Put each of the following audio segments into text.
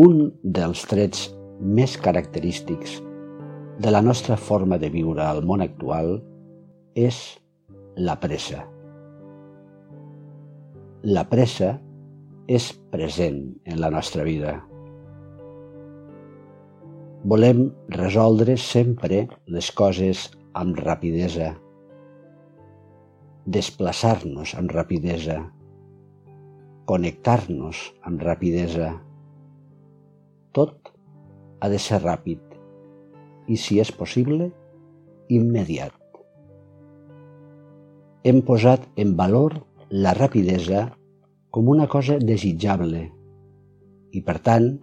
un dels trets més característics de la nostra forma de viure al món actual és la pressa. La pressa és present en la nostra vida. Volem resoldre sempre les coses amb rapidesa, desplaçar-nos amb rapidesa, connectar-nos amb rapidesa, tot ha de ser ràpid i, si és possible, immediat. Hem posat en valor la rapidesa com una cosa desitjable i, per tant,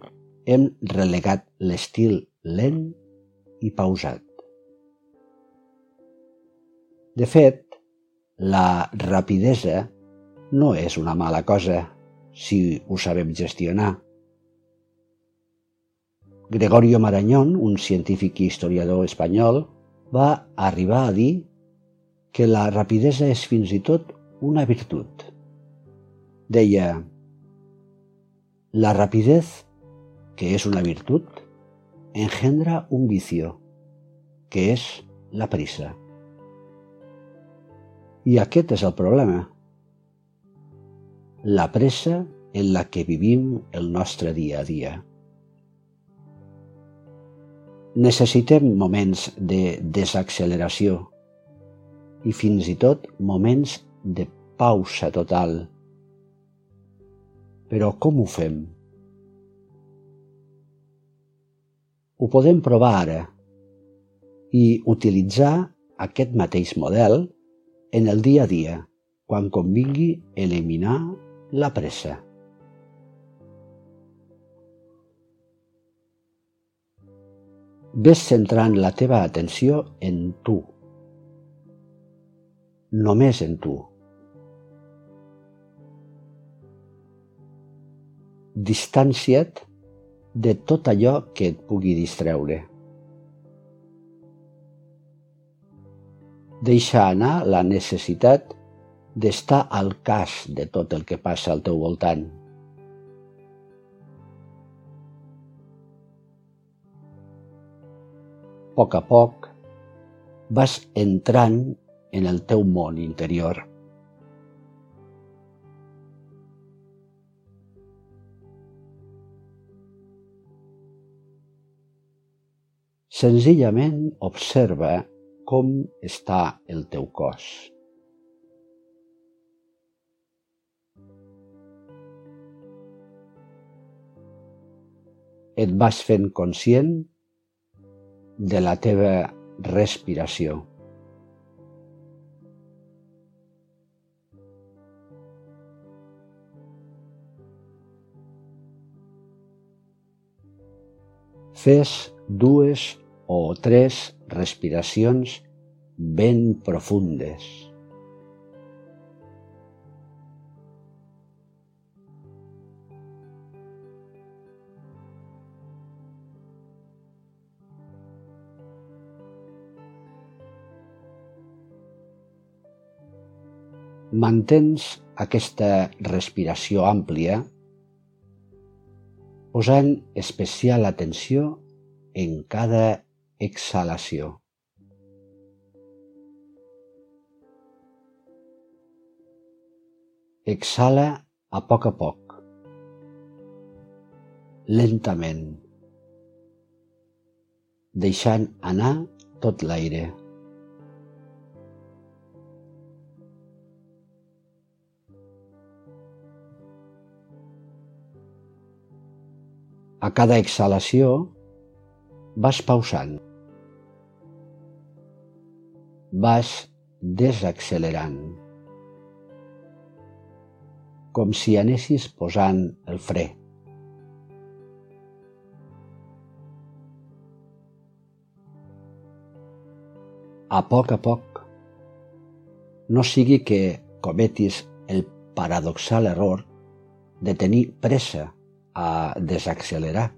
hem relegat l'estil lent i pausat. De fet, la rapidesa no és una mala cosa si ho sabem gestionar Gregorio Marañón, un científic i historiador espanyol, va arribar a dir que la rapidesa és fins i tot una virtut. Deia, la rapidez, que és una virtut, engendra un vicio, que és la prisa. I aquest és el problema. La pressa en la que vivim el nostre dia a dia. Necessitem moments de desacceleració i fins i tot moments de pausa total. Però com ho fem? Ho podem provar ara i utilitzar aquest mateix model en el dia a dia, quan convingui eliminar la pressa. Ves centrant la teva atenció en tu. Només en tu. Distancia't de tot allò que et pugui distreure. Deixa anar la necessitat d'estar al cas de tot el que passa al teu voltant. Poc a poc vas entrant en el teu món interior. Senzillament observa com està el teu cos. Et vas fent conscient de la teva respiració. Fes dues o tres respiracions ben profundes. Mantens aquesta respiració àmplia posant especial atenció en cada exhalació. Exhala a poc a poc, lentament, deixant anar tot l'aire. A cada exhalació vas pausant. Vas desaccelerant. Com si anessis posant el fre. A poc a poc. No sigui que cometis el paradoxal error de tenir pressa a desaccelerar.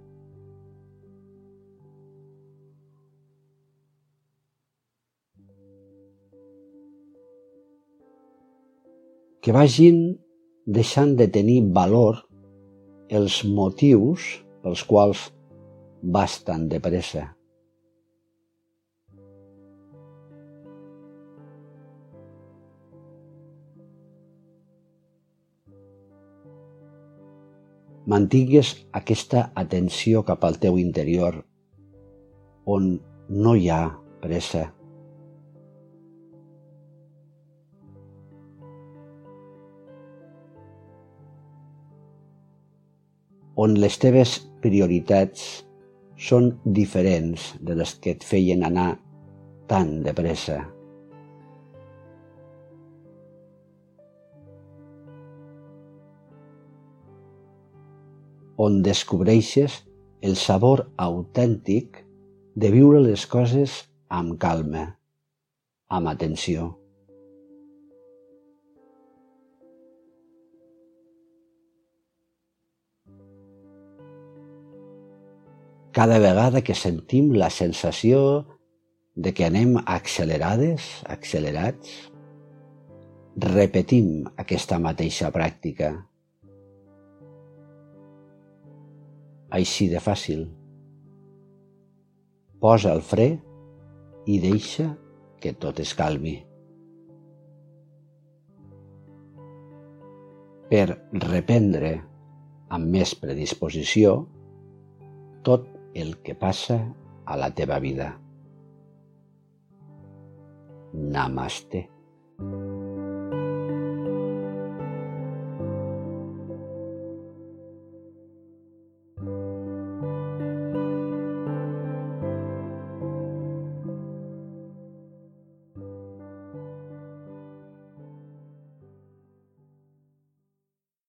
Que vagin deixant de tenir valor els motius pels quals vas tan de pressa. Mantingues aquesta atenció cap al teu interior, on no hi ha pressa. on les teves prioritats són diferents de les que et feien anar tan de pressa. On descobreixes el sabor autèntic de viure les coses amb calma, amb atenció. cada vegada que sentim la sensació de que anem accelerades, accelerats, repetim aquesta mateixa pràctica. Així de fàcil. Posa el fre i deixa que tot es calmi. Per reprendre amb més predisposició tot el que passa a la teva vida. Namaste.